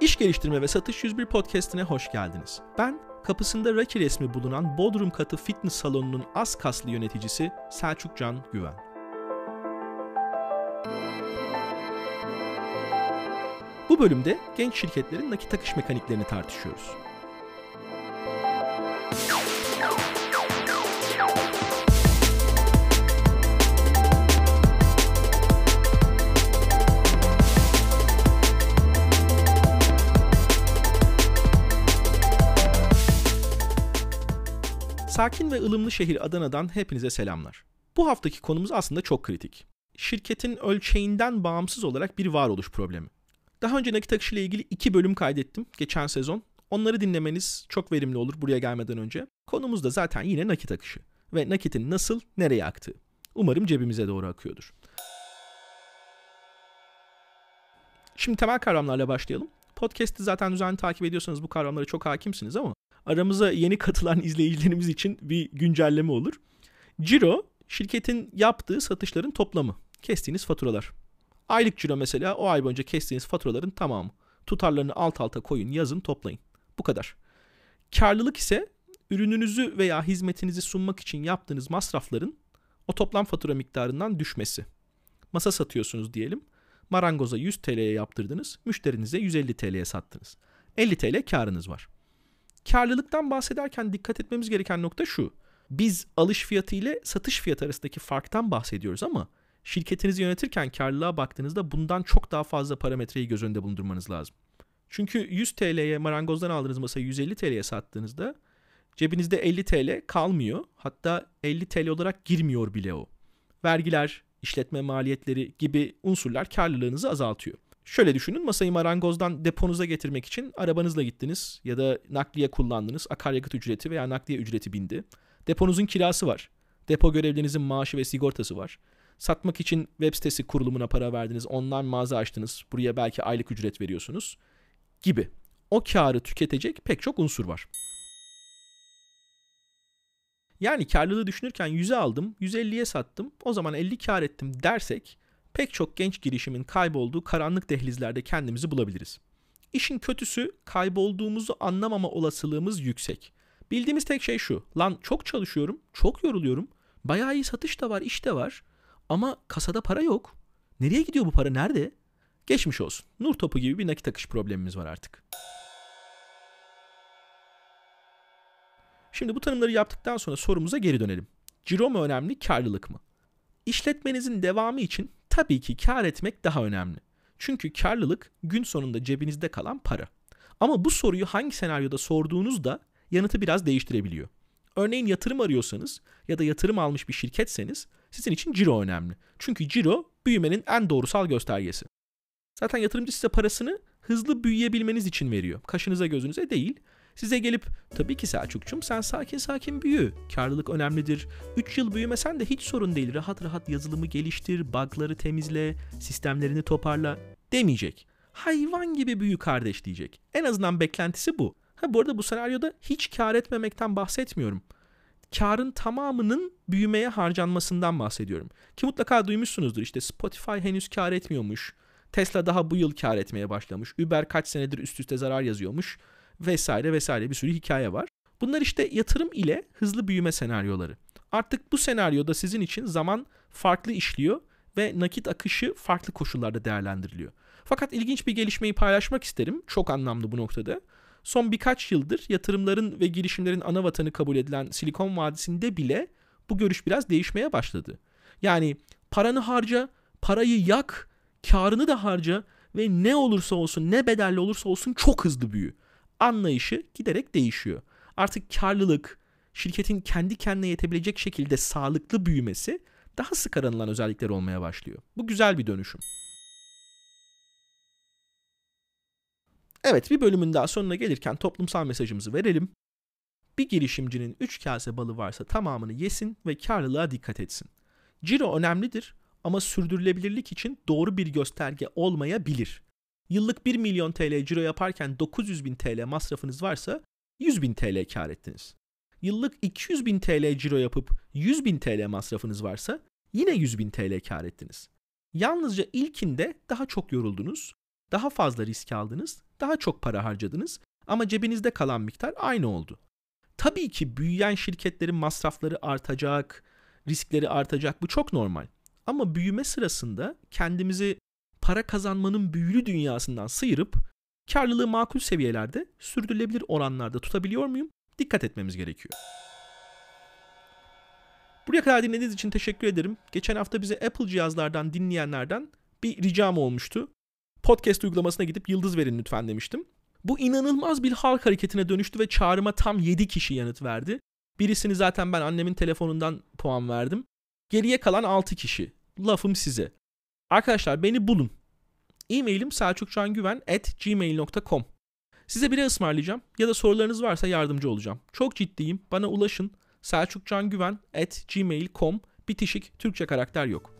İş Geliştirme ve Satış 101 Podcast'ine hoş geldiniz. Ben kapısında Raki resmi bulunan Bodrum Katı Fitness Salonu'nun az kaslı yöneticisi Selçuk Can Güven. Bu bölümde genç şirketlerin nakit akış mekaniklerini tartışıyoruz. Sakin ve ılımlı şehir Adana'dan hepinize selamlar. Bu haftaki konumuz aslında çok kritik. Şirketin ölçeğinden bağımsız olarak bir varoluş problemi. Daha önce nakit akışı ile ilgili iki bölüm kaydettim geçen sezon. Onları dinlemeniz çok verimli olur buraya gelmeden önce. Konumuz da zaten yine nakit akışı ve nakitin nasıl, nereye aktığı. Umarım cebimize doğru akıyordur. Şimdi temel kavramlarla başlayalım. Podcast'i zaten düzenli takip ediyorsanız bu kavramlara çok hakimsiniz ama aramıza yeni katılan izleyicilerimiz için bir güncelleme olur. Ciro, şirketin yaptığı satışların toplamı. Kestiğiniz faturalar. Aylık ciro mesela o ay boyunca kestiğiniz faturaların tamamı. Tutarlarını alt alta koyun, yazın, toplayın. Bu kadar. Karlılık ise ürününüzü veya hizmetinizi sunmak için yaptığınız masrafların o toplam fatura miktarından düşmesi. Masa satıyorsunuz diyelim. Marangoza 100 TL'ye yaptırdınız, müşterinize 150 TL'ye sattınız. 50 TL karınız var. Karlılıktan bahsederken dikkat etmemiz gereken nokta şu. Biz alış fiyatı ile satış fiyatı arasındaki farktan bahsediyoruz ama şirketinizi yönetirken karlılığa baktığınızda bundan çok daha fazla parametreyi göz önünde bulundurmanız lazım. Çünkü 100 TL'ye marangozdan aldığınız masayı 150 TL'ye sattığınızda cebinizde 50 TL kalmıyor. Hatta 50 TL olarak girmiyor bile o. Vergiler, işletme maliyetleri gibi unsurlar karlılığınızı azaltıyor. Şöyle düşünün masayı marangozdan deponuza getirmek için arabanızla gittiniz ya da nakliye kullandınız. Akaryakıt ücreti veya nakliye ücreti bindi. Deponuzun kirası var. Depo görevlinizin maaşı ve sigortası var. Satmak için web sitesi kurulumuna para verdiniz. Online mağaza açtınız. Buraya belki aylık ücret veriyorsunuz. Gibi. O karı tüketecek pek çok unsur var. Yani karlılığı düşünürken 100'e aldım, 150'ye sattım, o zaman 50 kar ettim dersek pek çok genç girişimin kaybolduğu karanlık dehlizlerde kendimizi bulabiliriz. İşin kötüsü kaybolduğumuzu anlamama olasılığımız yüksek. Bildiğimiz tek şey şu. Lan çok çalışıyorum, çok yoruluyorum. Bayağı iyi satış da var, iş de var. Ama kasada para yok. Nereye gidiyor bu para? Nerede? Geçmiş olsun. Nur topu gibi bir nakit akış problemimiz var artık. Şimdi bu tanımları yaptıktan sonra sorumuza geri dönelim. Ciro mu önemli, karlılık mı? İşletmenizin devamı için tabii ki kar etmek daha önemli. Çünkü karlılık gün sonunda cebinizde kalan para. Ama bu soruyu hangi senaryoda sorduğunuzda yanıtı biraz değiştirebiliyor. Örneğin yatırım arıyorsanız ya da yatırım almış bir şirketseniz sizin için ciro önemli. Çünkü ciro büyümenin en doğrusal göstergesi. Zaten yatırımcı size parasını hızlı büyüyebilmeniz için veriyor. Kaşınıza gözünüze değil. Size gelip tabii ki Selçuk'cum sen sakin sakin büyü. Karlılık önemlidir. 3 yıl büyümesen de hiç sorun değil. Rahat rahat yazılımı geliştir, bug'ları temizle, sistemlerini toparla demeyecek. Hayvan gibi büyü kardeş diyecek. En azından beklentisi bu. Ha bu arada bu senaryoda hiç kar etmemekten bahsetmiyorum. Karın tamamının büyümeye harcanmasından bahsediyorum. Ki mutlaka duymuşsunuzdur işte Spotify henüz kar etmiyormuş. Tesla daha bu yıl kar etmeye başlamış. Uber kaç senedir üst üste zarar yazıyormuş vesaire vesaire bir sürü hikaye var. Bunlar işte yatırım ile hızlı büyüme senaryoları. Artık bu senaryoda sizin için zaman farklı işliyor ve nakit akışı farklı koşullarda değerlendiriliyor. Fakat ilginç bir gelişmeyi paylaşmak isterim. Çok anlamlı bu noktada. Son birkaç yıldır yatırımların ve girişimlerin ana vatanı kabul edilen Silikon Vadisi'nde bile bu görüş biraz değişmeye başladı. Yani paranı harca, parayı yak, karını da harca ve ne olursa olsun, ne bedelli olursa olsun çok hızlı büyü anlayışı giderek değişiyor. Artık karlılık, şirketin kendi kendine yetebilecek şekilde sağlıklı büyümesi daha sık aranılan özellikler olmaya başlıyor. Bu güzel bir dönüşüm. Evet bir bölümün daha sonuna gelirken toplumsal mesajımızı verelim. Bir girişimcinin 3 kase balı varsa tamamını yesin ve karlılığa dikkat etsin. Ciro önemlidir ama sürdürülebilirlik için doğru bir gösterge olmayabilir. Yıllık 1 milyon TL ciro yaparken 900 bin TL masrafınız varsa 100 bin TL kar ettiniz. Yıllık 200 bin TL ciro yapıp 100 bin TL masrafınız varsa yine 100 bin TL kar ettiniz. Yalnızca ilkinde daha çok yoruldunuz, daha fazla risk aldınız, daha çok para harcadınız ama cebinizde kalan miktar aynı oldu. Tabii ki büyüyen şirketlerin masrafları artacak, riskleri artacak. Bu çok normal. Ama büyüme sırasında kendimizi para kazanmanın büyülü dünyasından sıyırıp karlılığı makul seviyelerde sürdürülebilir oranlarda tutabiliyor muyum? Dikkat etmemiz gerekiyor. Buraya kadar dinlediğiniz için teşekkür ederim. Geçen hafta bize Apple cihazlardan dinleyenlerden bir ricam olmuştu. Podcast uygulamasına gidip yıldız verin lütfen demiştim. Bu inanılmaz bir halk hareketine dönüştü ve çağrıma tam 7 kişi yanıt verdi. Birisini zaten ben annemin telefonundan puan verdim. Geriye kalan 6 kişi. Lafım size. Arkadaşlar beni bulun. E-mailim selçukcangüven.gmail.com Size biri ısmarlayacağım ya da sorularınız varsa yardımcı olacağım. Çok ciddiyim. Bana ulaşın. selçukcangüven.gmail.com Bitişik Türkçe karakter yok.